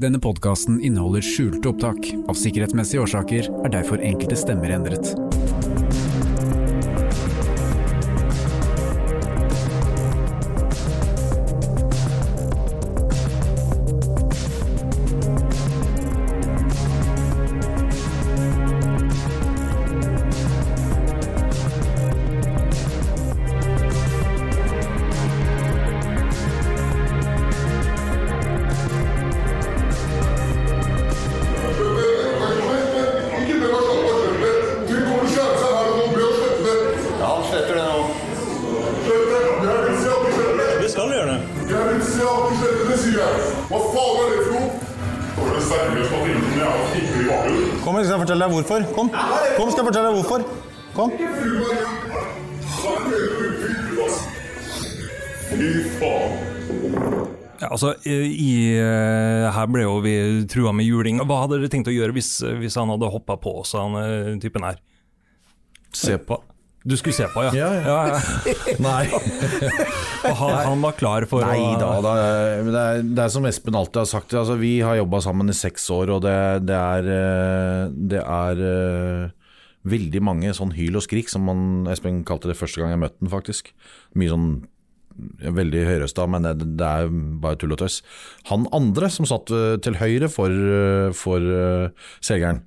Denne podkasten inneholder skjulte opptak. Av sikkerhetsmessige årsaker er derfor enkelte stemmer endret. Hvorfor. Kom, Kom skal jeg fortelle deg hvorfor. Kom. Fy faen. Ja, altså, i, eh, Her ble jo vi trua med juling. Hva hadde dere tenkt å gjøre hvis, hvis han hadde hoppa på oss, han eh, typen her? Se på. Du skulle se på, ja? Ja, ja. ja. Nei. Han, han var klar for Nei å da, da det, er, det er som Espen alltid har sagt. Altså, vi har jobba sammen i seks år, og det, det er, eh, det er uh, veldig mange sånn hyl og skrik, som man, Espen kalte det første gang jeg møtte den, faktisk. Mye sånn Veldig høyrøsta, men det, det er bare tull og tøys. Han andre som satt eh, til høyre for, for uh, selgeren,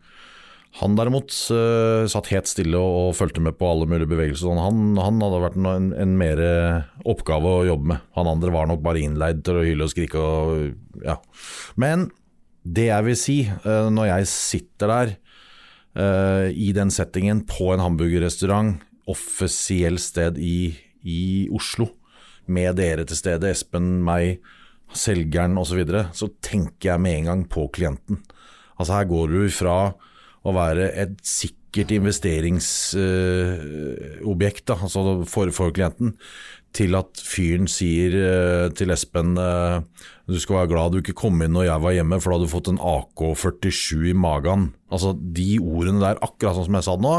han derimot uh, satt helt stille og, og fulgte med på alle mulige bevegelser. Sånn. Han, han hadde vært en, en, mer oppgave å jobbe med. Han andre var nok bare innleid til å hyle og skrike og ja. Men det jeg vil si, uh, når jeg sitter der uh, i den settingen på en hamburgerrestaurant, offisielt sted i, i Oslo, med dere til stede, Espen, meg, selgeren osv., så, videre, så tenker jeg med en gang på klienten. Altså Her går du fra å være et sikkert investeringsobjekt uh, altså for, for klienten, til at fyren sier uh, til Espen uh, du skal være glad du ikke kom inn når jeg var hjemme, for da hadde du fått en AK-47 i magen. Altså De ordene der, akkurat sånn som jeg sa det nå.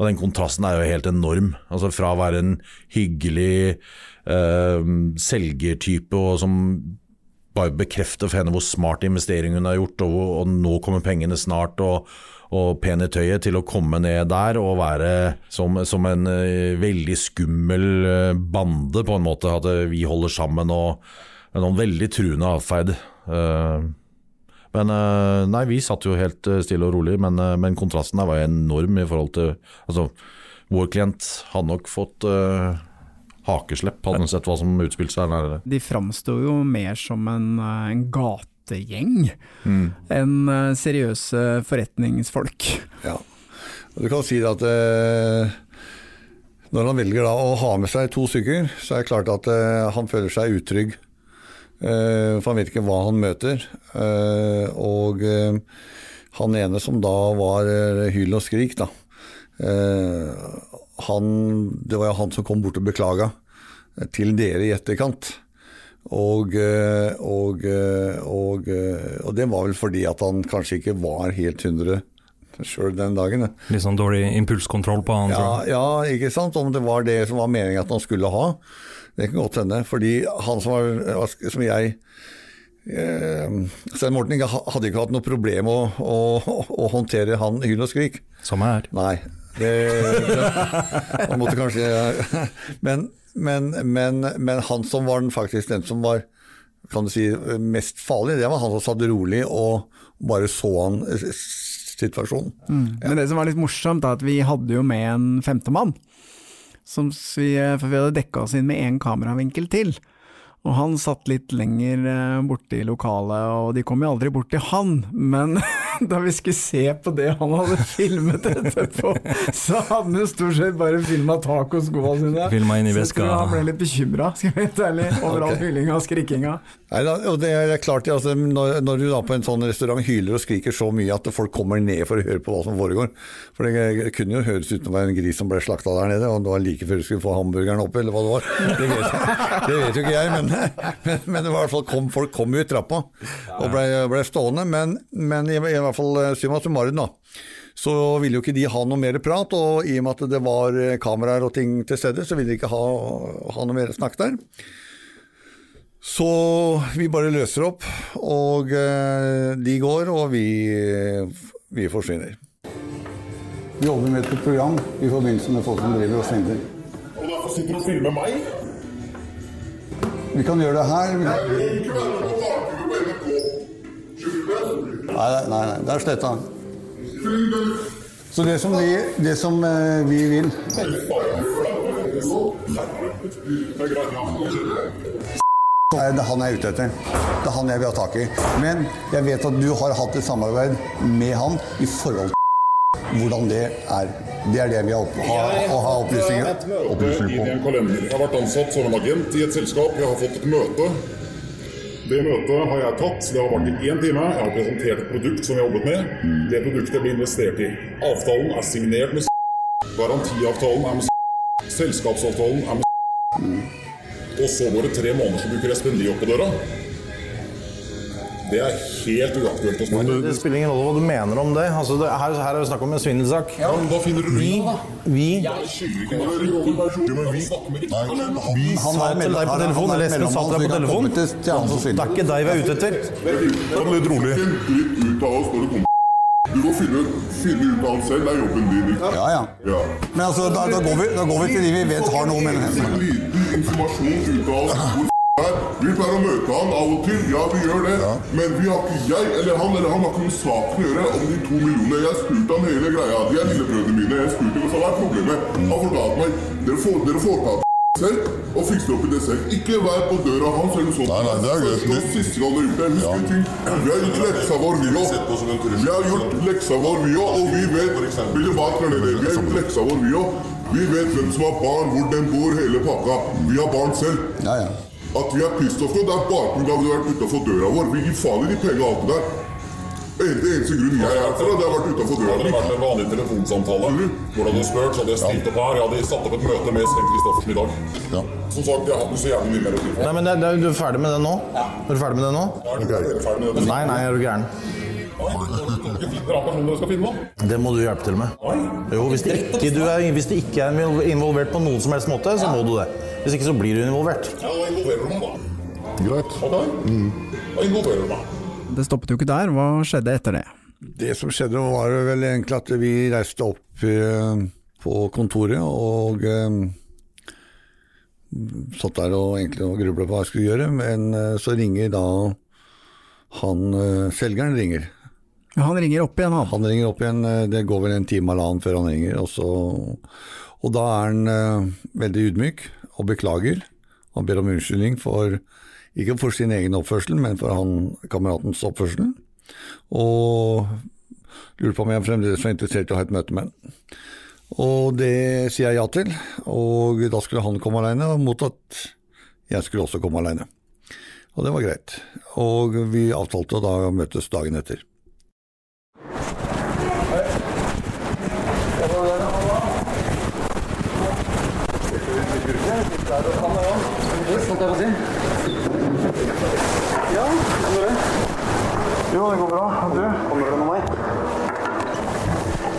Og den kontrasten er jo helt enorm. Altså Fra å være en hyggelig uh, selgertype og som bare bekrefter for henne hvor smart investering hun har gjort, og, og nå kommer pengene snart, og, og pen i tøyet, til å komme ned der og være som, som en eh, veldig skummel eh, bande, på en måte. At eh, vi holder sammen og noen veldig truende atferd. Men nei, vi satt jo helt stille og rolig, men, men kontrasten der var enorm i forhold til Altså, vår klient hadde nok fått uh, hakeslepp, hadde han sett hva som utspilte seg der nede. De framsto jo mer som en, en en gategjeng Mm. enn eh, seriøse forretningsfolk. Ja. Og du kan si at eh, når han velger da å ha med seg to stykker, så er det klart at eh, han føler seg utrygg. Eh, for han vet ikke hva han møter. Eh, og eh, han ene som da var hyl og skrik, da. Eh, han, det var jo han som kom bort og beklaga til dere i etterkant. Og, eh, og, eh, og, eh, og det var vel fordi at han kanskje ikke var helt 100 sjøl den dagen. Litt sånn dårlig impulskontroll på han. Ja, ja, ikke sant. Om det var det som var meningen at han skulle ha. Det kan godt hende. Fordi han som var Som jeg eh, Stein Morten hadde ikke hatt noe problem å, å, å håndtere han hyl og skrik. Som er. Nei. Det, det, han måtte kanskje men, men, men, men han som var den, faktisk den som var kan du si, mest farlig, det var han som satt rolig og bare så han eh, situasjonen. Men det som var litt morsomt, er at vi hadde jo med en femtemann. Som vi, for vi hadde dekka oss inn med én kameravinkel til. Og han satt litt lenger eh, borte i lokalet, og de kom jo aldri bort til han. Men da vi skulle se på det han hadde filmet etterpå, så hadde han jo stort sett bare filma tacoskoa sine. Filma inn i veska. Så han ble litt bekymra, skal vi være ærlig, over all okay. hylinga og skrikinga. Nei, da, og det er klart, altså, når, når du da på en sånn restaurant hyler og skriker så mye at folk kommer ned for å høre på hva som foregår For det kunne jo høres ut som det var en gris som ble slakta der nede, og det var like før du skulle få hamburgeren opp, eller hva det var. Det vet, det vet jo ikke jeg, men, men, men i hvert fall kom, folk kom jo i trappa og ble, ble stående. Men, men i, i hvert fall summa summarum, da. Så ville jo ikke de ha noe mer prat, og i og med at det var eh, kameraer og ting til stede, så ville de ikke ha, ha noe mer snakk der. Så vi bare løser opp, og eh, de går, og vi, vi forsvinner. Vi jobber med et program i forbindelse med folk som driver og svindler. Og derfor sitter du og filmer meg? Vi kan gjøre det her. Vi kan... Nei, nei, nei, det er sletta. Så det som vi, det som eh, vi vil Det er. Nei, det er han jeg er ute etter. Det er han jeg vil ha tak i. Men jeg vet at du har hatt et samarbeid med han i forhold til hvordan det er. Det er det vi har, har, å ha opplysninger, opplysninger på. Jeg har vært ansatt som en agent i et selskap. Jeg har fått et møte. Det møtet har jeg tatt. Det har vart i én time. Jeg har presentert et produkt som jeg har jobbet med. Det produktet blir investert i. Avtalen er signert med Garantiavtalen er med Selskapsavtalen er med Og så går det tre måneder, så dukker Espen Lie opp på døra. Det er helt uaktuelt hos meg. Det spiller ingen rolle hva du mener om det. Altså, det her, her er det snakk om en svindelsak. Ja, men da finner du Vi, da. vi vi vi sa til deg på telefon, eller Espen sa til deg på telefon. Han Det er ikke deg vi er ute etter. Kan litt rolig. Ut av oss når det kommer Du må finne, finne ut av alt selv. Det er jobben din. ikke? Ja, ja. Ja. Men altså, da, da, går vi, da går vi til de vi vet har noe med det. en liten informasjon ut av oss hvor. Vi pleier å møte han av og til, ja vi gjør det. Men vi har ikke, jeg eller han eller han har ikke noe sak å gjøre om de to millionene. Jeg spurte han hele greia. De er lillebrødrene mine. Jeg spurte hva som er problemet. Han fortalte meg dere får, dere får ta selv og fikse opp i det selv. Ikke vær på døra hans eller sånt. Nei, nei, det er greit. Første og siste gang dere gjort det. Husk en ting. Vi har gjort leksa vår, vi òg. Vi har gjort leksa vår, vi òg. Og vi vet Vil du bare klare det? Vi har gjort leksa vår, vi òg. Vi vet hvem som har barn, hvor den bor, hele pakka. Vi har barn selv. Ja, ja. At vi er pissed off nå, det er bare pga. at vi har vært utafor døra vår. Vi gir faen i de pengene og alt det der. En- Det eneste grunnen jeg er her for, det har vært utafor døra. Hadde det vært en vanlig telefonsamtale hvor du hadde spurt, så hadde jeg stilt opp her. Jeg hadde satt opp et møte med Sten Kristoffersen i dag. Ja. Som sagt, jeg hadde så jævlig mye mer å tilføye. Nei, men det, det, Du er ferdig med det nå? Ja. Er du ferdig med det nå? Er dere ferdig med det? Nei, nei, er du gæren? Det må du hjelpe til med. Jo, hvis det ikke, du er, hvis det ikke er involvert på noen som helst måte, så må du det. Hvis ikke så blir du involvert. Ja, involverer du meg, da. Greit. Ok? Da involverer du meg. Det stoppet jo ikke der, hva skjedde etter det? Det som skjedde var vel egentlig at vi reiste opp eh, på kontoret og eh, satt der og egentlig og grubla på hva jeg skulle gjøre, men eh, så ringer da han selgeren ringer. Han ringer opp igjen, han. Han ringer opp igjen, det går vel en time eller annen før han ringer, og, så, og da er han veldig ydmyk og beklager. Han ber om unnskyldning for, ikke for sin egen oppførsel, men for han kameratens oppførsel. Og lurer på om jeg fremdeles var interessert i å ha et møte med han. Og det sier jeg ja til, og da skulle han komme alene, mot at jeg skulle også komme alene. Og det var greit. Og vi avtalte da å møtes dagen etter. Jo, det går bra. Du? Kommer det med meg?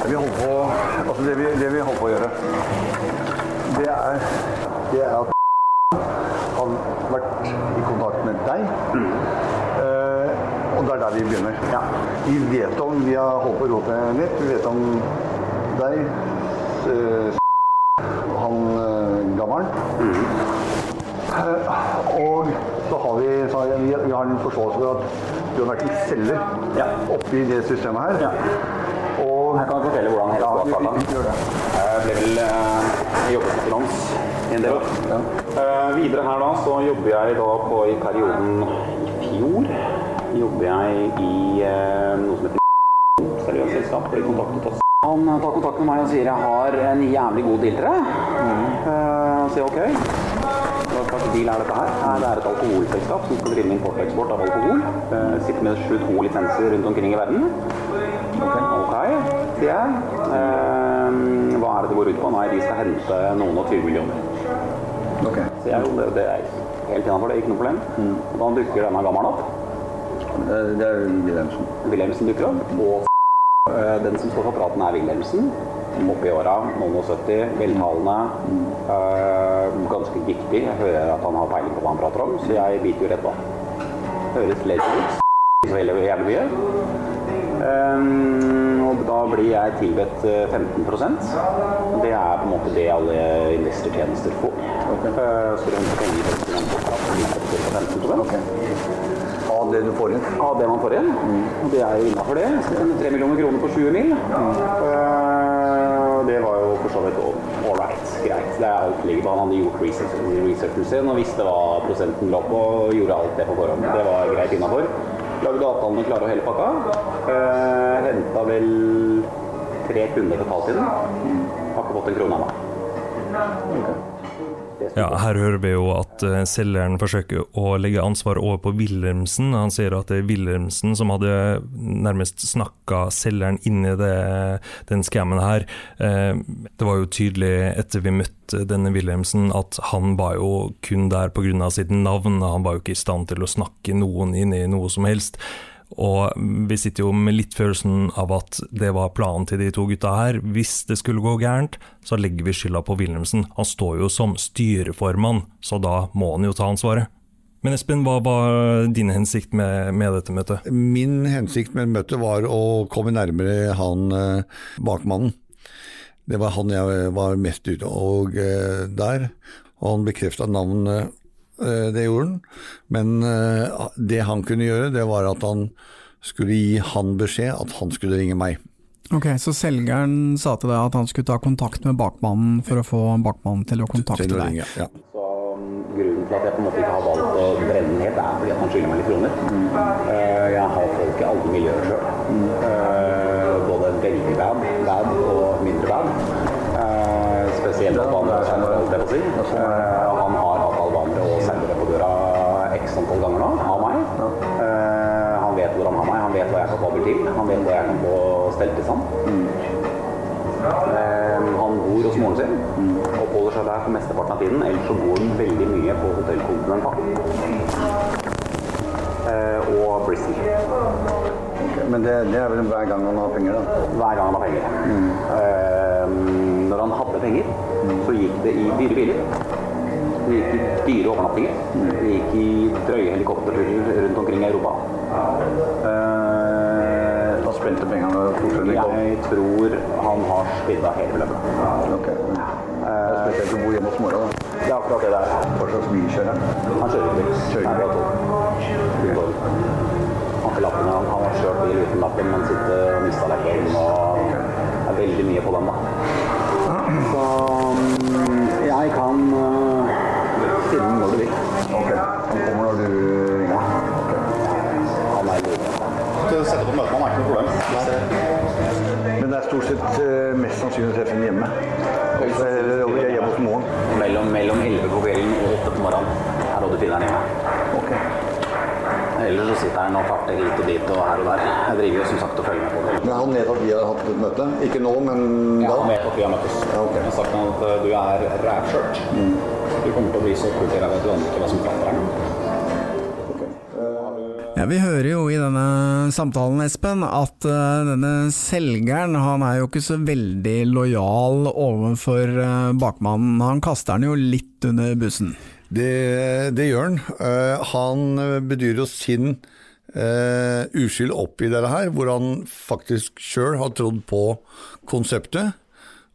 Vi holder på, altså det vi, det vi holder på å gjøre, det er, det er at har vært i kontakt med deg. Eh, og det er der vi begynner. Vi vet om, vi har holdt på å rote litt, vi vet om deg, eh, han eh, gammelen. Eh, og så har vi, så har vi, vi har en forståelse for at du har vært en selger oppi det systemet her. Og Jeg kan fortelle hvordan hele ja, det. Jeg ble vel uh, jobbet med finans i en del år. Uh, videre her da så jobber jeg da på i perioden i fjor jobber jeg i uh, noe som heter seriøst selskap. Blir kontaktet oss. Han tar kontakt med meg og sier jeg har en jævlig god deal til deg. Eh, sier jeg ok. Slags bil er dette her? Det er et alkoholselskap som skal drive med import og eksport av alkohol. Eh, Sitter med 22 lisenser rundt omkring i verden. Ok, sier jeg. Eh, hva er det det går ut på? Nei, de skal hente noen og 20 millioner. Ok. Sier jeg jo, det, det er helt innafor, det er ikke noe problem. Mm. da dukker denne gammelen opp. Det, det er Wilhelmsen. Wilhelmsen dukker opp. Og eh, den som står for praten er Wilhelmsen. Oppe i åra, noen og 70, veltalende. eh, ganske dyktig. Jeg hører at han har peiling på hva han prater om, så jeg biter jo rett på. Høres lett ut. Så veldig jævlig mye. Um, og da blir jeg tilbedt eh, 15% Det er på en måte det alle investortjenester får. Okay. Uh, skal du hente penger så blir det 15 Av det du får inn? Av det man får inn. Og det er jo innafor det. 3 millioner kroner på 20 mil. Uh, det var jo for så vidt ålreit. Greit. Det er alt ligger på. Han hadde gjort research, researchen sin og visste hva prosenten lå på og gjorde alt det på forhånd. Det var greit innafor. Lagde avtalene klare og hele pakka. Eh, Henta vel tre kunder totalt i den. Har ikke fått en krone ennå. Ja, her hører vi jo at eh, selgeren forsøker å legge ansvaret over på Wilhelmsen. Han sier at det er Wilhelmsen som hadde nærmest snakka selgeren inn i det, den scammen her. Eh, det var jo tydelig etter vi møtte denne Wilhelmsen at han var jo kun der pga. sitt navn. Han var jo ikke i stand til å snakke noen inn i noe som helst. Og vi sitter jo med litt følelsen av at det var planen til de to gutta her. Hvis det skulle gå gærent, så legger vi skylda på Wilhelmsen. Han står jo som styreformann, så da må han jo ta ansvaret. Men Espen, hva var din hensikt med, med dette møtet? Min hensikt med møtet var å komme nærmere han eh, bakmannen. Det var han jeg var mest ute og eh, der. Og han bekrefta navnet det gjorde han. Men eh, det han kunne gjøre, det var at han skulle gi han beskjed at han skulle ringe meg. Ok, Så selgeren sa til deg at han skulle ta kontakt med bakmannen for å få bakmannen til å kontakte til å deg? ringe, ja. Så um, Grunnen til at jeg på en måte ikke har valgt å brenne den helt, er fordi at han skylder meg litt kroner. Eh, jeg har folk i alle miljøer sjøl. både veldig bad, bad og mindre bad. Eh, spesielt at han. Eh, han har x antall ganger nå, av meg. Eh, han vet hvor han har meg, han vet hva jeg er kapabel til, han vet hva jeg kan få stelt i Mm. Uh, han bor hos moren sin, oppholder seg der for mesteparten av tiden. Ellers så går han veldig mye på Hotell Continental. Eh, og Bristol. Men det, det, er vel hver gang han har penger, da? Hver gang han har penger. Eh, når han hadde penger, så gikk det i dyre biler. Det gikk i dyre overnattinger. Vi gikk i drøye helikopterturer rundt omkring i Europa. Eh, Da spilte pengene fortsatt ikke jeg tror han har svidd av hele beløpet. Okay. Det er spesielt å bo hjemme hos mora, da. Det er akkurat det der. Hva slags bil kjører han? Han kjører ikke bil. Kjører ikke bil. det er. Han har lappen. Han har kjørt bil uten lappen, men sitter og mista lappen. Og det er veldig mye på den, da. Men det er stort sett eh, mest sannsynlig treffe henne hjemme. Eller jeg er hjemme hos moren. Mellom, mellom 11 på kvelden og 8 på morgenen er du finner henne hjemme. Okay. Ellers så sitter han og farter hit og dit og her og der. Jeg driver jo som sagt og følger med på det. Men han vet at vi har hatt et møte? Ikke nå, men Ja, da? han vet at vi har møttes. Ja, okay. Han har sagt at uh, du er rævskjørt. Du kommer til å bli så kort i ræva at du aner ikke hva som prater her. Vi hører jo i denne samtalen, Espen, at eh, denne selgeren han er jo ikke så veldig lojal overfor eh, bakmannen. Han kaster den jo litt under bussen. Det, det gjør han. Eh, han bedyrer jo sin uh, uskyld oppi dette her, hvor han faktisk sjøl har trodd på konseptet.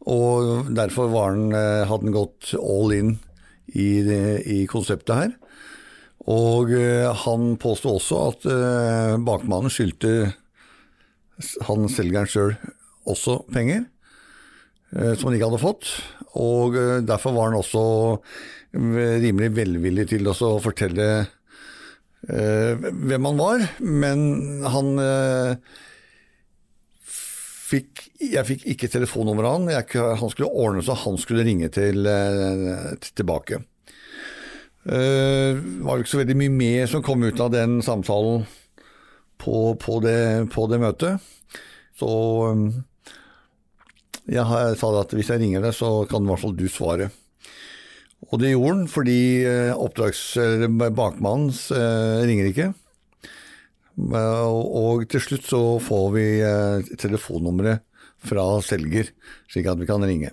Og derfor han, hadde han gått all in i, i konseptet her. Og eh, han påsto også at eh, bakmannen skyldte han selgeren sjøl også penger eh, som han ikke hadde fått. Og derfor var han også rimelig velvillig til å fortelle hvem han var. Men han fikk Jeg fikk ikke telefonnummeret han. Han skulle ordne så han skulle ringe til, tilbake. Eh, Det var jo ikke så veldig mye mer som kom ut av den samtalen på, på, det, på det møtet. Så eh, jeg sa at hvis jeg ringer deg, så kan i hvert fall du svare. Og det gjorde han, fordi eh, oppdrags- eller bakmannen eh, ringer ikke. Eh, Og til slutt så får vi eh, telefonnummeret fra selger, slik at vi kan ringe.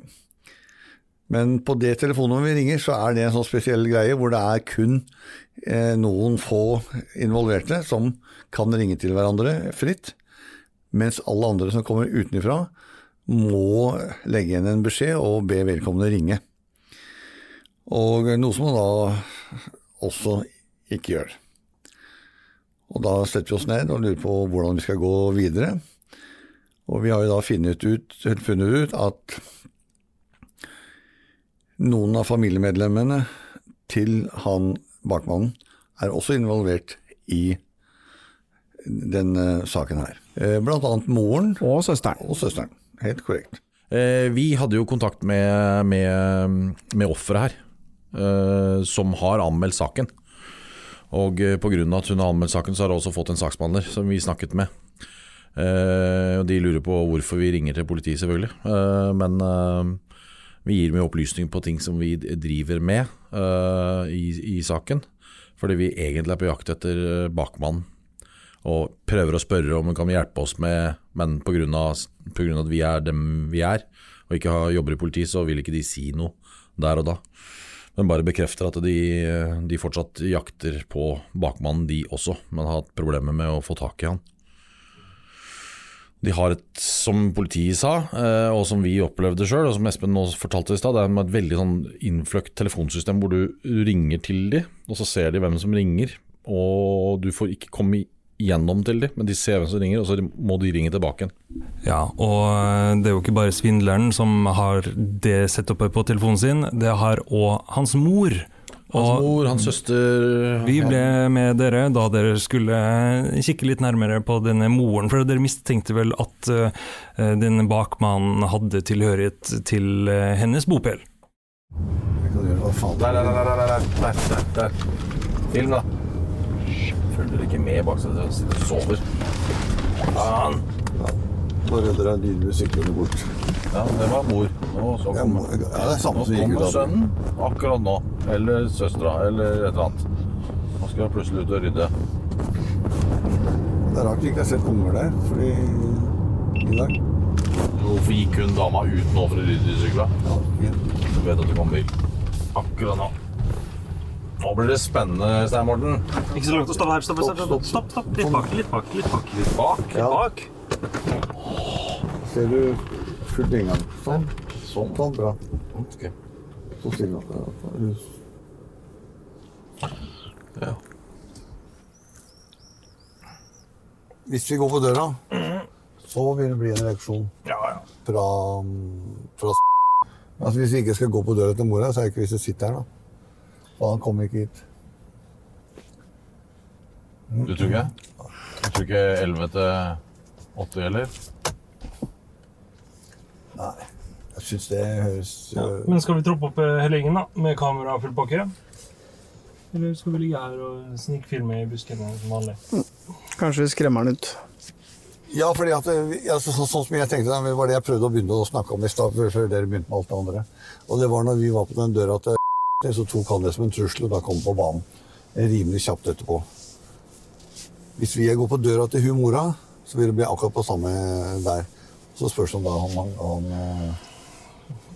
Men på det telefonnummeret vi ringer, så er det en sånn spesiell greie hvor det er kun eh, noen få involverte som kan ringe til hverandre fritt, mens alle andre som kommer utenfra må legge igjen en beskjed og be vedkommende ringe. Og noe som man da også ikke gjør. Og da setter vi oss ned og lurer på hvordan vi skal gå videre. Og vi har jo da ut, funnet ut at noen av familiemedlemmene til han bakmannen er også involvert i denne saken her. Eh, Blant annet moren Og søsteren. og søsteren. Helt korrekt. Eh, vi hadde jo kontakt med, med, med offeret her, eh, som har anmeldt saken. Og pga. at hun har anmeldt saken, så har hun også fått en saksbehandler som vi snakket med. Eh, og De lurer på hvorfor vi ringer til politiet, selvfølgelig. Eh, men eh, vi gir mye opplysning på ting som vi driver med uh, i, i saken. Fordi vi egentlig er på jakt etter eh, bakmannen. Og prøver å spørre om hun kan hjelpe oss med Men pga. at vi er dem vi er, og ikke har, jobber i politiet, så vil ikke de si noe der og da. Men bare bekrefter at de, de fortsatt jakter på bakmannen, de også, men har hatt problemer med å få tak i han. De har et, som politiet sa, eh, og som vi opplevde sjøl, og som Espen nå fortalte i stad, det er et veldig sånn innfløkt telefonsystem hvor du ringer til de, og så ser de hvem som ringer, og du får ikke komme igjennom til de, men de ser hvem som ringer, og så må de ringe tilbake igjen. Ja, og eh, det er jo ikke bare svindleren som har det setupet på telefonen sin, det har òg hans mor. Hans mor, hans søster vi ble med dere da dere skulle kikke litt nærmere på denne moren, for dere mistenkte vel at uh, denne bakmannen hadde tilhørighet til eh, hennes bopel? Der, der, der, der, der, der, der. Film, da. Følger ikke med bak seg, sitter og sover. Faen. Nå redder deg lydmusikkene bort. Ja, det var mor. Nå, så Ja, kom, ja, det er samme nå kommer sønnen akkurat nå. Eller søstera, eller et eller annet. Nå skal jeg plutselig ut og rydde. Det er rart ikke jeg har sett unger der, fordi i dag Hvorfor gikk hun dama ut nå for å rydde i sykla? ja. Du vet at det kommer bil. Akkurat nå. Nå blir det spennende, Stein Morten. Ikke så langt å stoppe her. Stopp, stopp, stopp. stopp, stopp. Litt bak, litt bak. Litt bak. Litt bak. Ja. bak. Ser du fullt inngang? Sånn. Sånn. Sånn, bra. Okay. Så stille. Ja. Hvis vi går på døra, så vil det bli en reaksjon fra, fra Altså Hvis vi ikke skal gå på døra til mora, så er det ikke hvis du sitter her, da. Og han kommer ikke hit. Du tror ikke? Du tror ikke 11 til 80 eller? Nei. Jeg syns det høres øh, Men skal vi troppe opp eh, hele gjengen da, med kamera og full pakke? Eller skal vi ligge her og snikfilme i buskene som vanlig? Kanskje vi skremmer den ut. Ja, fordi at, ja, så, så, sånn som jeg tenkte, det var det jeg prøvde å begynne å snakke om i stad, før før dere begynte med alt det andre. Og det var når vi var på den døra til så tok han det som en trussel, og da kom han på banen. Rimelig kjapt etterpå. Hvis vi går på døra til hun mora, så vil det bli akkurat på samme der. Så spørs det om da om han, han øh,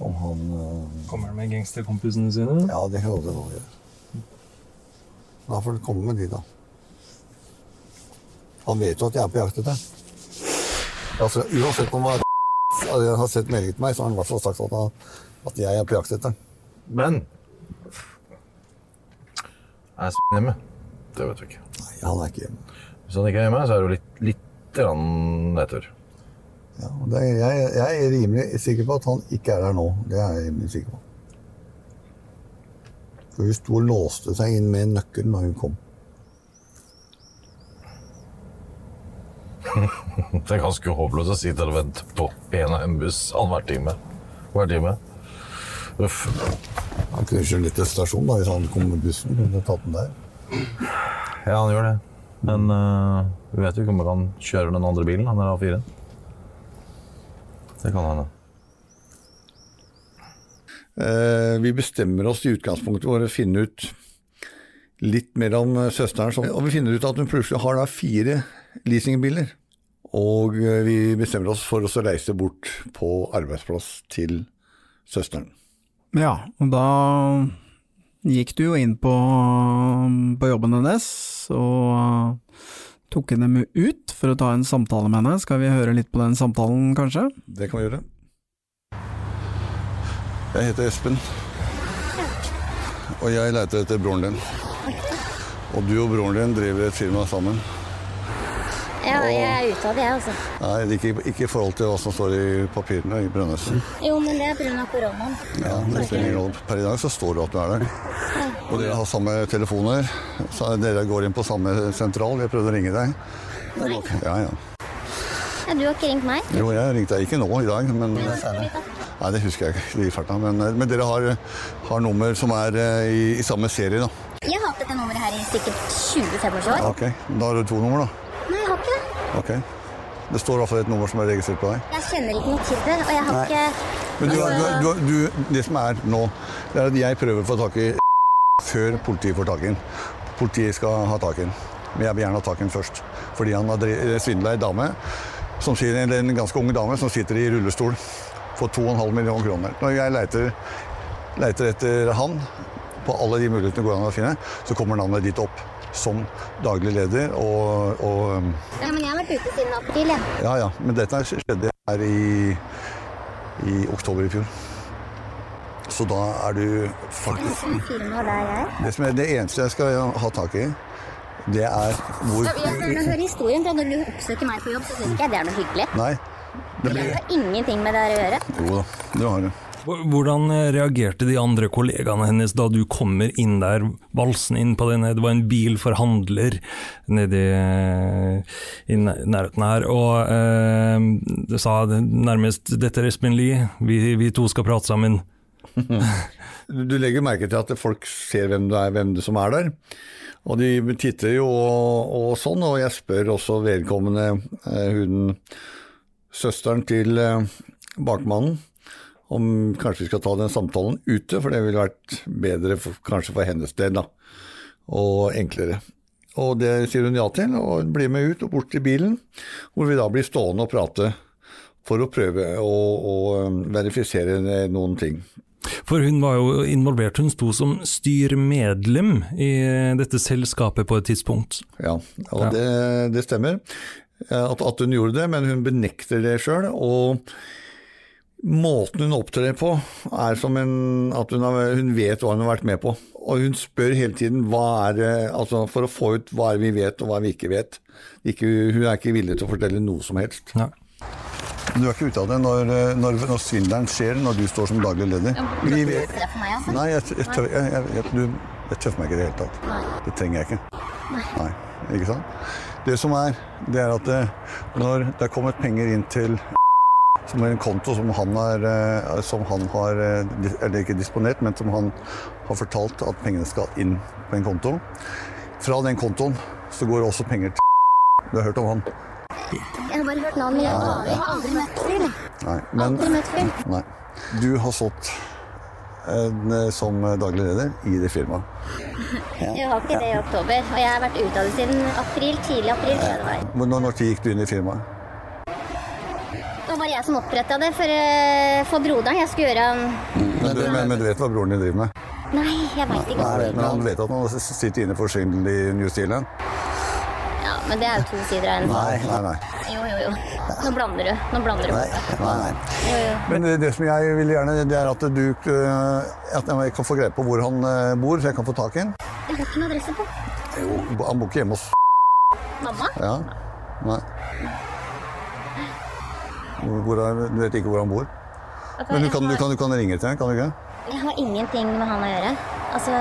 Om han øh, Kommer han med gangsterkompisene sine? Ja, det kan det godt gjøre. Da får du komme med de, da. Han vet jo at jeg er på jakt etter altså, Uansett om han har- har sett meldingen til meg, så har han i hvert fall sagt at, han, at jeg er på jakt etter Men Er s*** hjemme? Det vet vi ikke. Nei, han er ikke hjemme. Hvis han ikke er hjemme, så er det jo litt, litt grann nedtur. Ja, det, er- jeg, jeg er rimelig sikker på at han ikke er der nå. Det er jeg rimelig sikker på. For hun sto og låste seg inn med en nøkkel når hun kom. Det er ganske håpløst å sitte og vente på en av en buss annenhver time. Hver time. Uff. Han kunne kjørt litt til stasjonen da, hvis han kom med bussen. Kunne tatt den der. Ja, han gjør det. Men uh, vi vet jo ikke om han kan kjøre den andre bilen, han er A4. Det kan hende. Uh, vi bestemmer oss i utgangspunktet for å finne ut litt mer om eh, søsteren. Og vi finner ut at hun plutselig har da fire leasingbiler. Og vi bestemmer oss for å reise bort på arbeidsplass til søsteren. Ja, og da gikk du jo inn på, på jobben hennes og tok henne med ut for å ta en samtale med henne. Skal vi høre litt på den samtalen, kanskje? Det kan vi gjøre. Jeg heter Espen, og jeg leter etter broren din. Og du og broren din driver et firma sammen. Ja, jeg er ute av det, altså. Nei, ikke, ikke i forhold til hva som står i papirene i Brønnøysund. Jo, men det er pga. koronaen. Ja, det spiller ingen rolle. Per i dag så står det at du er der. Og dere har samme telefoner. Så dere går inn på samme sentral. Jeg prøvde å ringe deg. Nei. Ja, ja. Ja, du har ikke ringt meg? Jo, jeg ringte deg ikke nå i dag, men Nei, det husker jeg ikke i farta. Men, men dere har, har nummer som er eh, i, i samme serie, da. Jeg har hatt dette nummeret her i sikkert 20-25 år. Ok, Da har du to nummer, da. Nei, jeg har ikke det. Ok. Det står i hvert fall et nummer som er registrert på deg. Jeg kjenner ikke noe til det, og jeg har Nei. ikke Men du, du, du, du, det som er nå, det er at jeg prøver å få tak i før politiet får tak i den. Politiet skal ha tak i den. Men jeg vil gjerne ha tak i den først. Fordi han har svindla ei dame, som sier, eller en ganske ung dame som sitter i rullestol for 2,5 millioner kroner. Når jeg leiter, leiter etter han på alle de mulighetene går an å finne, så kommer navnet ditt opp som daglig leder og, og Ja, men jeg har vært ute siden april, jeg. ja, ja, men dette skjedde her i, i oktober i fjor. Så da er du faktisk. Det, som er det eneste jeg skal ha tak i, det er hvor Ja, Når du hører historien, fra når du oppsøker meg på jobb, så syns ikke jeg det er noe hyggelig. Nei. Det Det blir har ingenting med det her å gjøre. Jo da, det har det. Hvordan eh, reagerte de andre kollegaene hennes da du kommer inn der, valsen inn på denne, det var en bilforhandler nedi eh, i nærheten her, og eh, sa nærmest 'dette er Espen Lie, vi, vi to skal prate sammen'. Du legger merke til at folk ser hvem det er, hvem det som er der. Og de titter jo og, og sånn, og jeg spør også vedkommende, eh, hun søsteren til eh, bakmannen, om kanskje vi skal ta den samtalen ute, for det ville vært bedre for, kanskje for hennes del, da. Og enklere. Og det sier hun ja til, og blir med ut og bort til bilen, hvor vi da blir stående og prate for å prøve å, å eh, verifisere noen ting. For hun var jo involvert, hun sto som styrmedlem i dette selskapet på et tidspunkt. Ja, og Ja. Det, det stemmer at, at hun gjorde det, men hun benekter det sjøl. Måten hun opptrer på, er som en, at hun, har, hun vet hva hun har vært med på. Og hun spør hele tiden hva er det, altså for å få ut hva er vi vet og hva vi ikke vet. Ikke, hun er ikke villig til å fortelle noe som helst. Ja. Du er ikke ute av det når, når, når svindelen skjer, når du står som daglig leder. Vi vet, altså. Nei, jeg, jeg, tør, jeg, jeg, jeg, du, jeg tøffer meg ikke i det hele tatt. Det trenger jeg ikke. Nei. Ikke sant? Det som er, det er at det, når det er kommet penger inn til som er en konto som han har, eh, som han har eh, eller ikke disponert, men som han har fortalt at pengene skal inn på en konto. Fra den kontoen så går også penger til Du har hørt om han? Jeg har bare hørt navnet, jeg har- aldri møtt fyren. Nei. Men Aldri møtt fyren. nei. du har stått eh, som daglig leder i det firmaet. Jeg har ikke det i oktober, og jeg har vært ute av det siden april, tidlig april. Når, når tid gikk du inn i firmaet? Var jeg som oppretta det for, eh, for broderen. Jeg skulle gjøre en Men du, men, men du vet hva broren din driver med? Nei, jeg veit ikke. Men han vet at han sitter inne for svindel i New Zealand? Ja, Men det er jo to sider av en Nei, nei, nei. Jo, jo, jo. Nå blander du. Nå blander du. nei, nei. Jo, jo. Men det, det som jeg vil gjerne, det er at du øh, At jeg kan få greie på hvor han øh, bor, så jeg kan få tak i ham. Jeg har ikke noen adresse på. Han bor ikke hjemme hos Mamma? Ja. Nei. Er, du vet ikke hvor han bor? Men du kan, du, kan, du kan ringe til ham, kan du ikke? Jeg har ingenting med han å gjøre. Altså,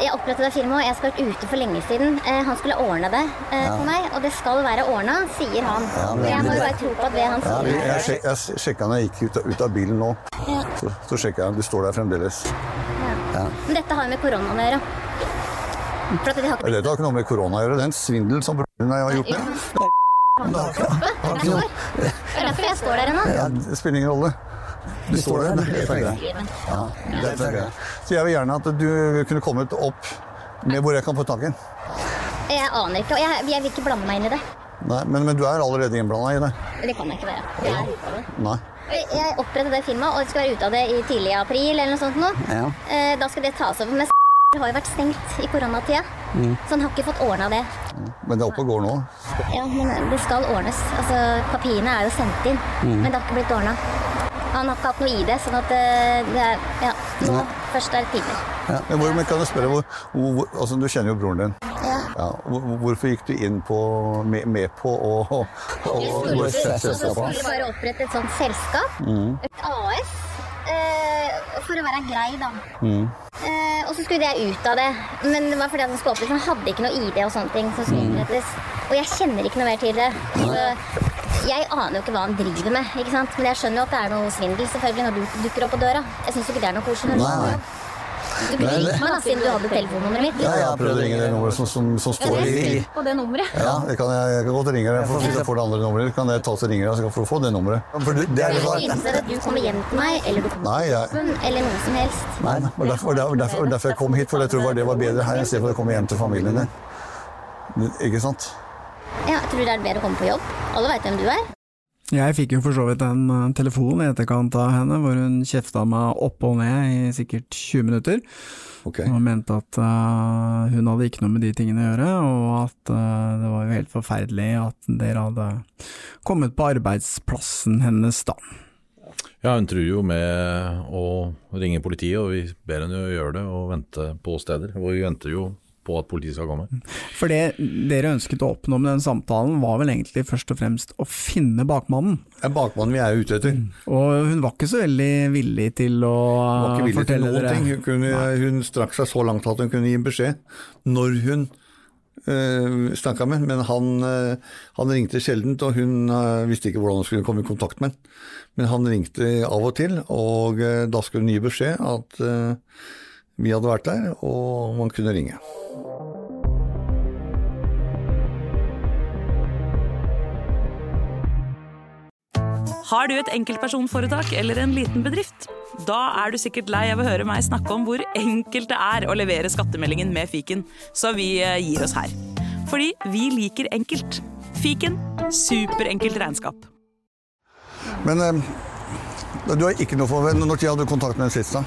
jeg opprettet det firmaet, og jeg skal vært ute for lenge siden. Eh, han skulle ordne det eh, for meg, og det skal være ordna, sier han. og jeg må jo bare tro på at det han Ja, sier jeg, sjek, jeg sjekka når jeg gikk ut, av- ut av bilen nå. Ja. Så, så sjekka jeg, du står der fremdeles. Men dette har jo med koronaen å gjøre. For at de har ikke Dette har ikke noe med korona å gjøre, det er en svindel som broren har gjort. Det. Det er derfor jeg står der ennå. Ja, det spiller ingen rolle. Du står der. Det er greit. Det er. Så jeg vil gjerne at du kunne kommet opp med hvor jeg kan få tak i den. Jeg aner ikke, og jeg, jeg vil ikke blande meg inn i det. Nei, men, men du er allerede innblanda i det? Det kan jeg ikke være. Jeg er ute av det. Nei. Jeg opprettet det firmaet, og skal være ute av det i tidlig april eller noe sånt nå. Ja. Eh, Da skal det tas over. Men har jo vært stengt i koronatida, Mm. så han har ikke fått ordna det. Men det er oppe og går nå? Ja, men det skal ordnes. Altså, papirene er jo sendt inn, Mm. men det har ikke blitt ordna. Han har ikke hatt noe ID, sånn at eh, det er Ja, nå Nei. først er det tidlig. Ja. Men hvor, men kan jeg spørre, hvor, hvor, altså, Du kjenner jo broren din. Ja. Ja, hvorfor gikk du inn på, med, med på å Vi skulle, skulle bare opprette et sånt selskap, Mm. et AS, for å være grei, da. Mm. Eh, og så skulle jeg ut av det. Men det var fordi at den skulle. Han hadde ikke noe ID og sånne ting som skulle Mm. opprettes. Og jeg kjenner ikke noe mer til det. Så jeg aner jo ikke hva han driver med. ikke sant? Men jeg skjønner jo at det er noe svindel selvfølgelig når du dukker opp på døra. Jeg syns jo ikke det er noe koselig. Du kunne ringt meg da, siden du hadde telefonnummeret mitt. Ja, jeg har prøvd å ringe det nummeret som, som, som står i, i På det nummeret. Ja, jeg kan, jeg kan godt ringe deg. for Hvis jeg får det andre nummeret, kan jeg ta og ringe deg, så kan du få det nummeret. For det, det er Jeg det vil ikke at du kommer hjem til meg, eller du kommer Nei, jeg, eller noe som helst. nei, var derfor, derfor, derfor jeg kom hit, for jeg tror det var bedre her istedenfor å komme hjem til familien din. Ikke sant? Ja, tror det er bedre å komme på jobb? Alle veit hvem du er. Jeg fikk jo for så vidt en eh, telefon i etterkant av henne, hvor hun kjefta meg opp og ned i sikkert 20 minutter. Og mente at uh, hun hadde ikke noe med de tingene å gjøre, og at uh, det var jo helt forferdelig at dere hadde kommet på arbeidsplassen hennes da. Ja, hun truer jo med å ringe politiet, og vi ber henne jo gjøre det og vente på steder. Og vi venter jo på at politiet skal komme. For det dere ønsket å oppnå med den samtalen, var vel egentlig først og fremst å finne bakmannen. Det er bakmannen vi er ute etter. Og hun var ikke så veldig villig til å Hun var ikke villig til fortelle noen dere ting. Hun, kunne, hun strakk seg så langt at hun kunne gi beskjed når hun øh, snakka med men han, øh, han ringte sjeldent, og hun øh, visste ikke hvordan hun skulle komme i kontakt med ham. Men han ringte av og til, og øh, da skulle hun gi beskjed at eh, vi hadde vært der, og man kunne ringe. Har du et enkeltpersonforetak eller en liten bedrift? Da er du sikkert lei av å høre meg snakke om hvor enkelt det er å levere skattemeldingen med fiken, så vi eh, gir oss her. Fordi vi liker enkelt. Fiken superenkelt regnskap. Men eh, du har ikke noe for Når hadde du kontakt med den sist, da?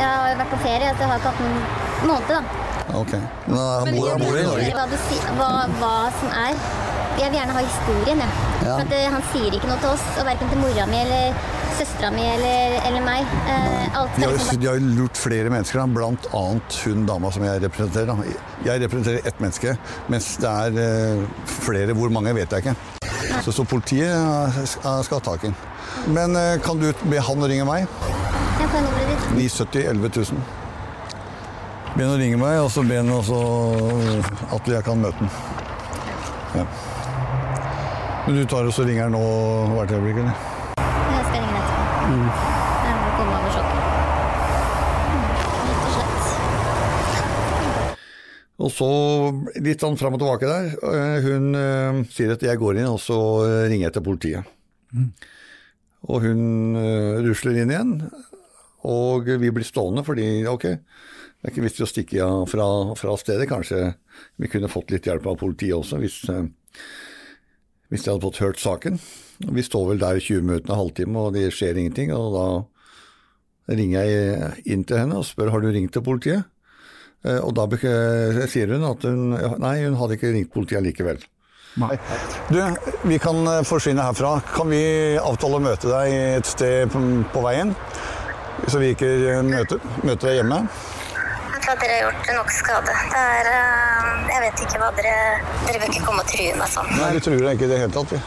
Jeg har jo vært på ferie, så jeg har ikke hatt noen måned, da. Ok. Men han bor, han bor i Norge? Hva, du si- hva, hva som er. Jeg vil gjerne ha historien, jeg. Ja. For at, eh, han sier ikke noe til oss, og verken til mora mi eller søstera mi eller, eller meg. Eh, alt De har, liksom de har lurt flere mennesker, da, blant annet hun dama som jeg representerer. Da. Jeg representerer ett menneske, mens det er eh, flere. Hvor mange vet jeg ikke. Så, så politiet eh, skal skal ha tak i den. Men eh, kan du be han ringe meg? Jeg får nummeret ditt. 970 11 000. Be han å ringe meg, og så be han også at jeg kan møte han. Ja. Men du tar og så ringer han nå hvert øyeblikk, eller? Jeg skal ringe etterpå. Sjokket. Rett og så litt sånn fram og tilbake der. Eh, Hun eh, sier at jeg går inn, og så eh, ringer jeg til politiet. Og hun eh, rusler inn igjen, og vi blir stående fordi ok, det er ikke vits i å stikke av fra, fra stedet. Kanskje vi kunne fått litt hjelp av politiet også, hvis, eh, hvis de hadde fått hørt saken. Og vi står vel der i 20 minutter, en halvtime, og det skjer ingenting. Og da ringer jeg inn til henne og spør har du ringt til politiet. Eh, Og da sier hun at hun Nei, hun hadde ikke ringt politiet likevel. Nei. Du, vi kan eh, forsvinne herfra. Kan vi avtale å møte deg et sted på, på veien? Så vi ikke eh, møter, møter deg hjemme? Jeg tror dere har gjort nok skade. Det er eh, Jeg vet ikke hva dere Dere bør ikke komme og true meg sånn. Nei, vi tror deg ikke i det hele tatt. Vi.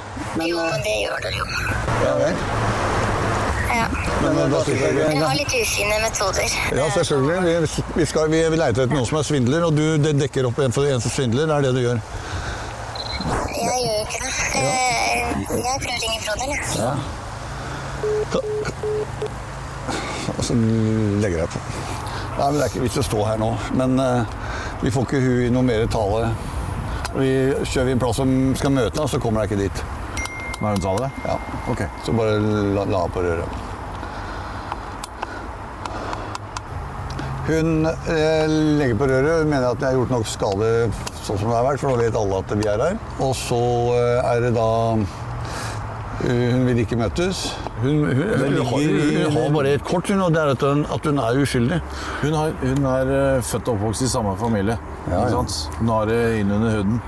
Jo, men det gjør dere jo. Ja, vel. Ja. Men men, jeg Dere har litt ufine metoder. Ja, selvfølgelig. Vi, vi, skal, vi, vi leter etter noen som er svindler, og du dekker opp en for en som svindler. Det er det du gjør. Jeg gjør jo ikke det. Ja. Jeg prøver å ringe broderen, jeg. Ja. Og så legger jeg på. Nei, men Det er ikke vits å stå her nå. Men eh, vi får ikke hun i noe mer tale. Vi Kjører vi en plass som skal møte henne, så kommer jeg ikke dit. Hva er hun sa det? Ja, ok. Så bare la, la på røret. Hun eh, legger på røret. og mener at jeg har gjort nok skade sånn som det har vært, for nå vet alle at vi er her. Og så eh, er det da Hun vil ikke møtes. Hun, hun, hun, hun har bare et kort, hun, og det er at hun, at er uskyldig. Hun, har, er eh, født og oppvokst i samme familie. Ja, ja. Hun har det innunder huden.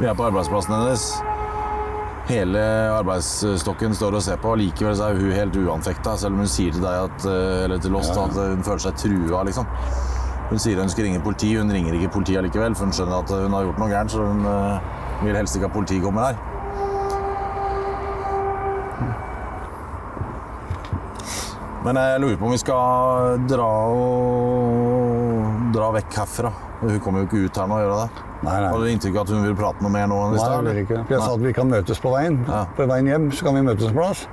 Vi er på arbeidsplassen hennes. Hele arbeidsstokken står og ser på, og likevel er hun helt uanfekta, selv om hun sier til deg at, eh, eller til oss at hun føler seg trua. liksom. Hun sier hun skal ringe politi, hun ringer ikke politiet likevel, for hun skjønner at hun har gjort noe gærent, så hun eh, vil helst ikke at politiet kommer her. Men jeg lurer på om vi skal dra og dra vekk herfra. Hun kommer jo ikke ut her nå, og gjør det? Nei, nei. Har du inntrykk av at hun vil prate noe mer nå? Nei, jeg vil ikke. For jeg sa at vi kan møtes på veien. Ja. På veien hjem så kan vi møtes en plass.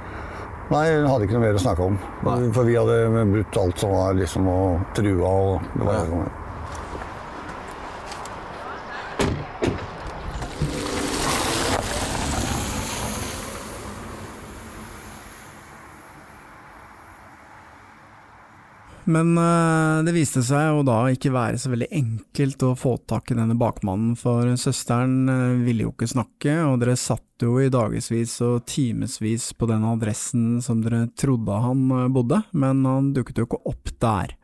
Nei, hun hadde ikke noe mer å snakke om. Nei. For vi hadde brutt alt som var liksom og trua og det var Ja. Men uh, det viste seg jo da ikke være så veldig enkelt å få tak i denne bakmannen, for søsteren uh, ville jo ikke snakke, og dere satt jo i dagevis og timevis på den adressen som dere trodde han eh, bodde, men han dukket jo ikke opp der.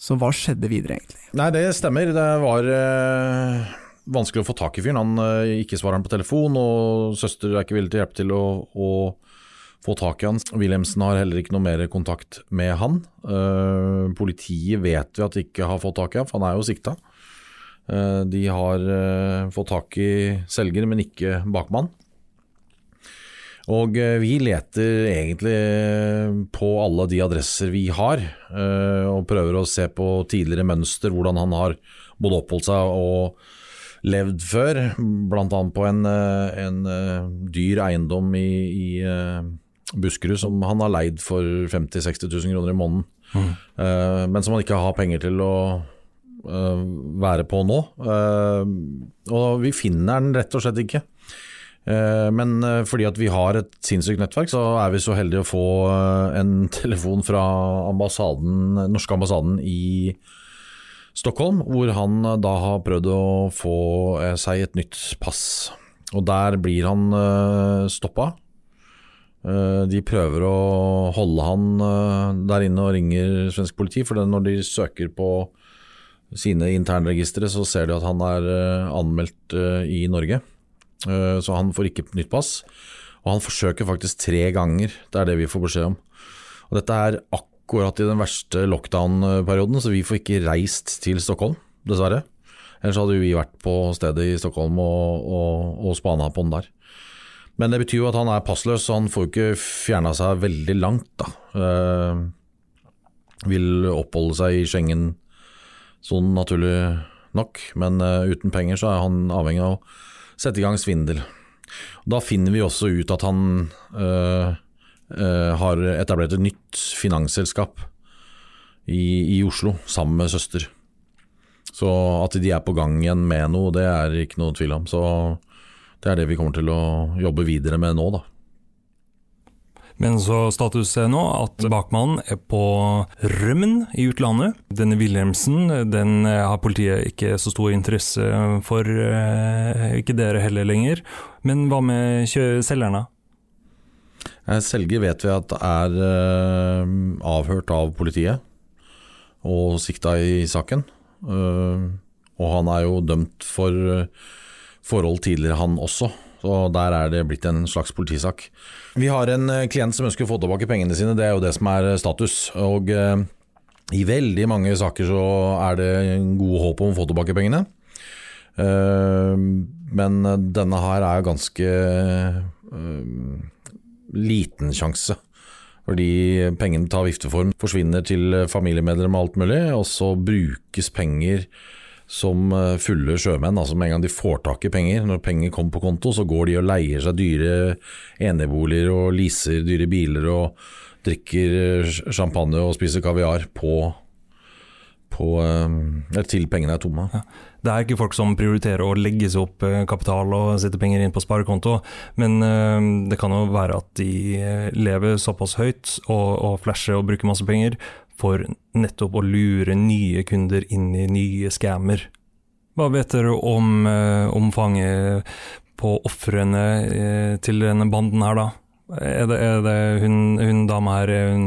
Så hva skjedde videre, egentlig? Nei, det stemmer. Det var uh, vanskelig å få tak i fyren. Han ikke svarer han på telefon, og søster er ikke villig til å hjelpe til å, å få tak i han. Wilhelmsen har heller ikke noe mer kontakt med han. Eh, politiet vet vi at de ikke har fått tak i han, for han er jo sikta. Eh, de har eh, fått tak i selger, men ikke bakmann. Og vi leter egentlig på alle de adresser vi har, og prøver å se på tidligere mønster, hvordan han har både oppholdt seg og levd før, bl.a. på en, en dyr eiendom i, i Buskerud som han har leid for 50 000-60 000 kroner i måneden, Eh, men som han ikke har penger til å uh, være på nå. Uh, og vi finner den rett og slett ikke. Men fordi at vi har et sinnssykt nettverk, så er vi så heldige å få en telefon fra ambassaden, norske ambassaden i Stockholm, hvor han da har prøvd å få seg et nytt pass. Og der blir han uh, stoppa. Eh, De prøver å holde han eh, der inne og ringer svensk politi, for når de søker på sine internregistre, så ser de at han er eh, anmeldt i Norge. Så han får ikke nytt pass. Og han forsøker faktisk tre ganger, det er det vi får beskjed om. Og dette er akkurat i den verste lockdown-perioden, så vi får ikke reist til Stockholm, dessverre. Ellers hadde vi vært på stedet i Stockholm og, og, og spana på den der. Men det betyr jo at han er passløs, så han får jo ikke fjerna seg veldig langt, da. Eh, vil oppholde seg i Schengen sånn naturlig nok, men eh, uten penger så er han avhengig av å sette i gang svindel. Da finner vi også ut at han eh, eh, har etablert et nytt finansselskap i, i Oslo, sammen med søster. Så at de er på gang igjen med noe, det er ikke noe tvil om. Så det er det vi kommer til å jobbe videre med nå, da. Men så status nå at bakmannen er på rømmen i utlandet. Denne Wilhelmsen den har politiet ikke så stor interesse for, eh, ikke dere heller lenger. Men hva med selgerne? Eh, Selger vet vi at er eh, avhørt av politiet og sikta i saken. Eh, og han er jo dømt for eh, forhold tidligere, han også. Så der er det blitt en slags politisak. Vi har en eh, klient som ønsker å få tilbake pengene sine, det er jo det som er eh, status. Og eh, i veldig mange saker så er det gode håp om å få tilbake pengene. Men denne her er ganske liten sjanse. Fordi pengene tar vifteform, forsvinner til familiemedlemmer og alt mulig, og så brukes penger som eh, fulle sjømenn. Altså Med en gang de får tak i penger, når penger kommer på konto, så går de og leier seg dyre eneboliger og leaser dyre biler og drikker eh, champagne og spiser kaviar på, på eh, til pengene er tomme. Det er ikke folk som prioriterer å legge seg opp kapital og sette penger inn på sparekonto, men det kan jo være at de lever såpass høyt og, og flasher og bruker masse penger for nettopp å lure nye kunder inn i nye scammer. Hva vet dere om eh, omfanget på ofrene eh, til denne banden her, da? Er det, er det hun, hun dama her er hun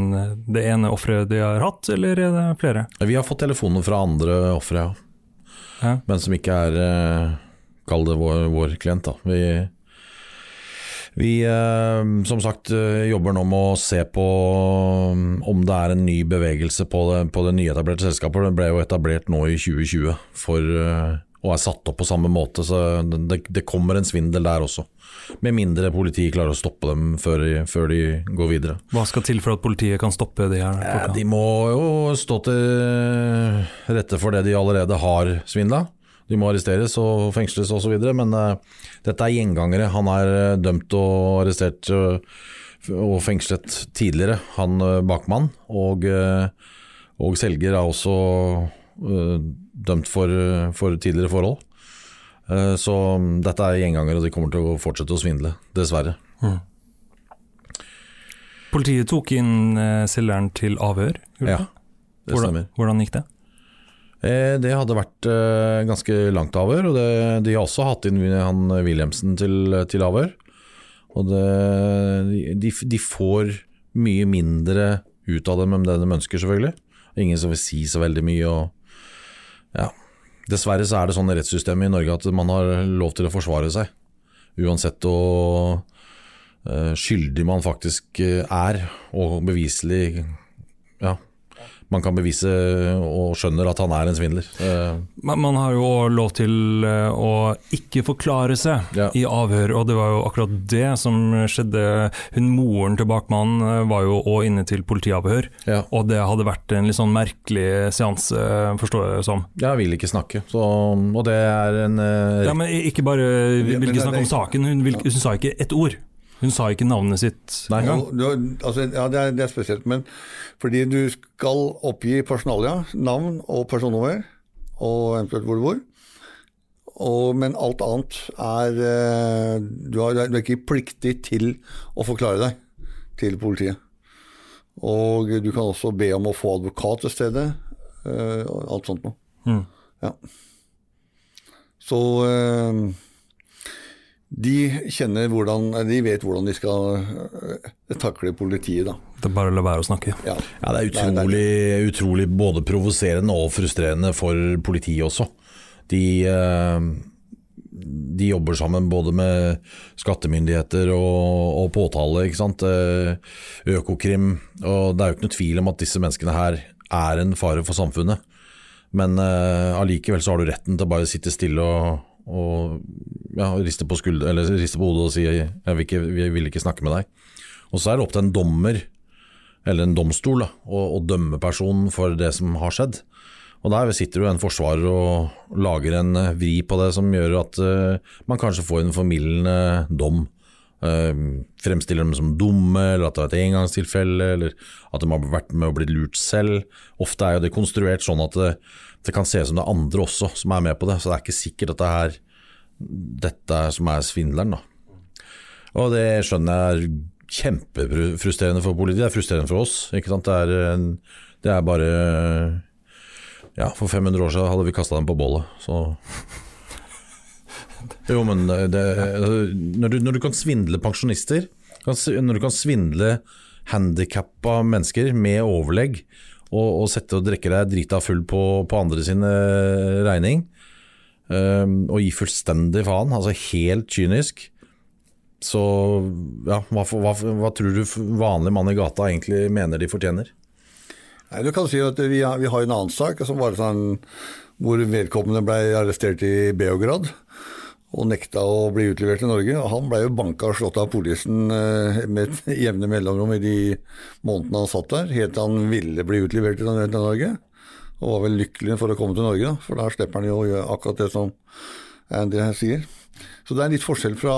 det ene offeret de har hatt, eller er det flere? Vi har fått telefoner fra andre ofre, ja. Ja. Men som ikke er eh, Kall det vår, vår klient, da. Vi, vi eh, som sagt eh, jobber nå med å se på um, om det er en ny bevegelse på det, på det nyetablerte selskapet. Det ble jo etablert nå i 2020 for, eh, og er satt opp på samme måte, så det, det kommer en svindel der også. Med mindre politiet klarer å stoppe dem før de, før de går videre. Hva skal til for at politiet kan stoppe de her? Ja. De må jo stå til rette for det de allerede har svindla. De må arresteres og fengsles osv. Men uh, dette er gjengangere. Han er uh, dømt og arrestert uh, og fengslet tidligere, han bakmann. Og, og selger er også dømt for, for tidligere forhold. Så dette er gjengangere, og de kommer til å fortsette å svindle, dessverre. Politiet tok inn selgeren til avhør. Ja, det hvordan, stemmer. hvordan gikk det? Eh, Det hadde vært eh, ganske langt avhør, og det, de har også hatt inn han Wilhelmsen til, til avhør. Og det, de, de får mye mindre ut av dem enn det de ønsker, selvfølgelig. Ingen som vil si så veldig mye. Og, ja. Dessverre så er det sånn i rettssystemet i Norge at man har lov til å forsvare seg. Uansett hvor eh, skyldig man faktisk er, og beviselig ja, man kan bevise og skjønner at han er en svindler. Men Man, har jo lov til eh, å ikke forklare seg Ja. i avhør, og det var jo akkurat det som skjedde. Hun Moren til bakmannen eh, var jo òg inne til politiavhør, Ja. og det hadde vært en litt sånn merkelig seanse, forstår jeg det som. Jeg vil ikke snakke, så, og det er en eh, Ja, men ikke bare Vi vil ikke snakke om saken, hun, vil, hun sa ikke ett ord. Hun sa ikke navnet sitt engang. Altså, ja, det er, det er spesielt, men fordi du skal oppgi personalia, navn og personnummer, og eventuelt hvor du bor. Og, men alt annet er eh, du, har, du er ikke pliktig til å forklare deg til politiet. Og du kan også be om å få advokat til stedet, eh, alt sånt noe. Mm. Ja. Så eh, de kjenner hvordan, de vet hvordan de skal eh, takle politiet, da. Det er bare å la være å snakke. Ja, Ja, det er utrolig, utrolig både provoserende og frustrerende for politiet også. De, eh, de jobber sammen både med skattemyndigheter og, og påtale, ikke sant. Eh, Økokrim. Og det er jo ikke noe tvil om at disse menneskene her er en fare for samfunnet. Men eh, allikevel så har du retten til å bare sitte stille og, og ja, rister på skulder, på hodet og sier jeg vil, ikke, jeg vil ikke snakke med deg. Og så er det opp til en dommer eller en domstol da, å, å dømme personen for det som har skjedd. Og Der sitter jo en forsvarer og lager en eh, vri på det som gjør at uh, man kanskje får en formildende dom. Uh, fremstiller dem som dumme, eller at det er et engangstilfelle, eller at de har vært med og blitt lurt selv. Ofte er jo det konstruert sånn at det, det kan se ut som det er andre også som er med på det, så det er ikke sikkert at det er dette som er svindleren. da. Og det skjønner jeg er kjempefrustrerende for politiet. Det er frustrerende for oss. ikke sant? Det er, en- det er bare Ja, for 500 år siden hadde vi kasta dem på bålet, så Jo, men det, når, du, når du kan svindle pensjonister, når du kan svindle handikappa mennesker med overlegg, og, og sette og drikke deg drita full på, på andre sin regning, Um, og gi fullstendig faen, altså helt kynisk, så ja, hva, hva, hva tror du vanlig mann i gata egentlig mener de fortjener? Nei, du kan si at vi har, vi har en annen sak som var sånn, hvor vedkommende ble arrestert i Beograd og nekta å bli utlevert til Norge. og Han ble jo banka og slått av politien eh, med et jevne mellomrom i de månedene han satt der, helt til han ville bli utlevert til Norge. Og var vel lykkelig for å komme til Norge, for da slipper han jo å gjøre akkurat det som Andy her sier. Så det er litt forskjell fra,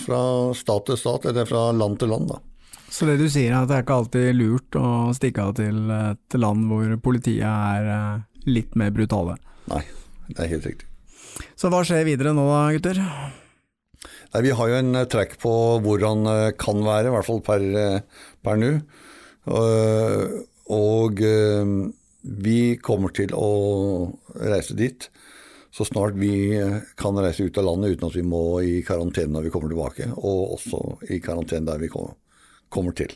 fra stat til stat, eller fra land til land. da. Så det du sier er at det er ikke alltid lurt å stikke av til et land hvor politiet er eh, litt mer brutale. Nei, det er helt riktig. Så hva skjer videre nå da, gutter? Nei, Vi har jo en track trekk på hvor han eh, kan være, i hvert fall per, eh, per nå. Og, eh, vi kommer til å reise dit så snart vi kan reise ut av landet uten at vi må i karantene når vi kommer tilbake, og også i karantene der vi kommer til.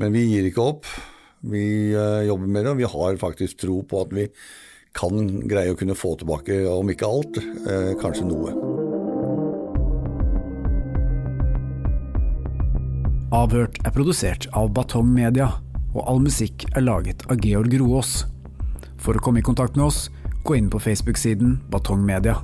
Men vi gir ikke opp. Vi eh, jobber med det, og vi har faktisk tro på at vi kan greie å kunne få tilbake, om ikke alt, eh, kanskje noe. Avhørt er produsert av Batong Media, og all musikk er laget av Georg Roaas. For å komme i kontakt med oss, gå inn på Facebook-siden Batong Media.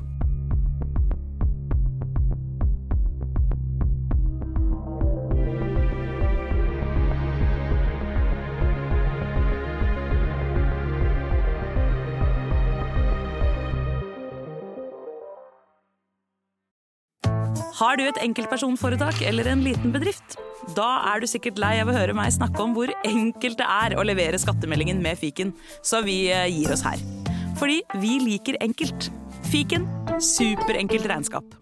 Har du et enkeltpersonforetak eller en liten bedrift? Da er du sikkert lei av å høre meg snakke om hvor enkelt det er å levere skattemeldingen med fiken, så vi eh, gir oss her. Fordi vi liker enkelt. Fiken superenkelt regnskap.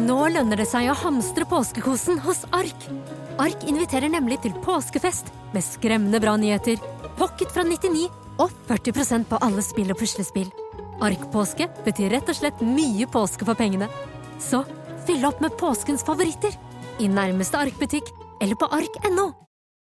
Nå lønner det seg å hamstre påskekosen hos Ark. Ark inviterer nemlig til påskefest med skremmende bra nyheter, pocket fra 99 og 40% på alle spill og puslespill. Ark-påske betyr rett og slett mye påske for pengene. Så fyll opp med påskens favoritter i nærmeste Ark-butikk eller på ark.no.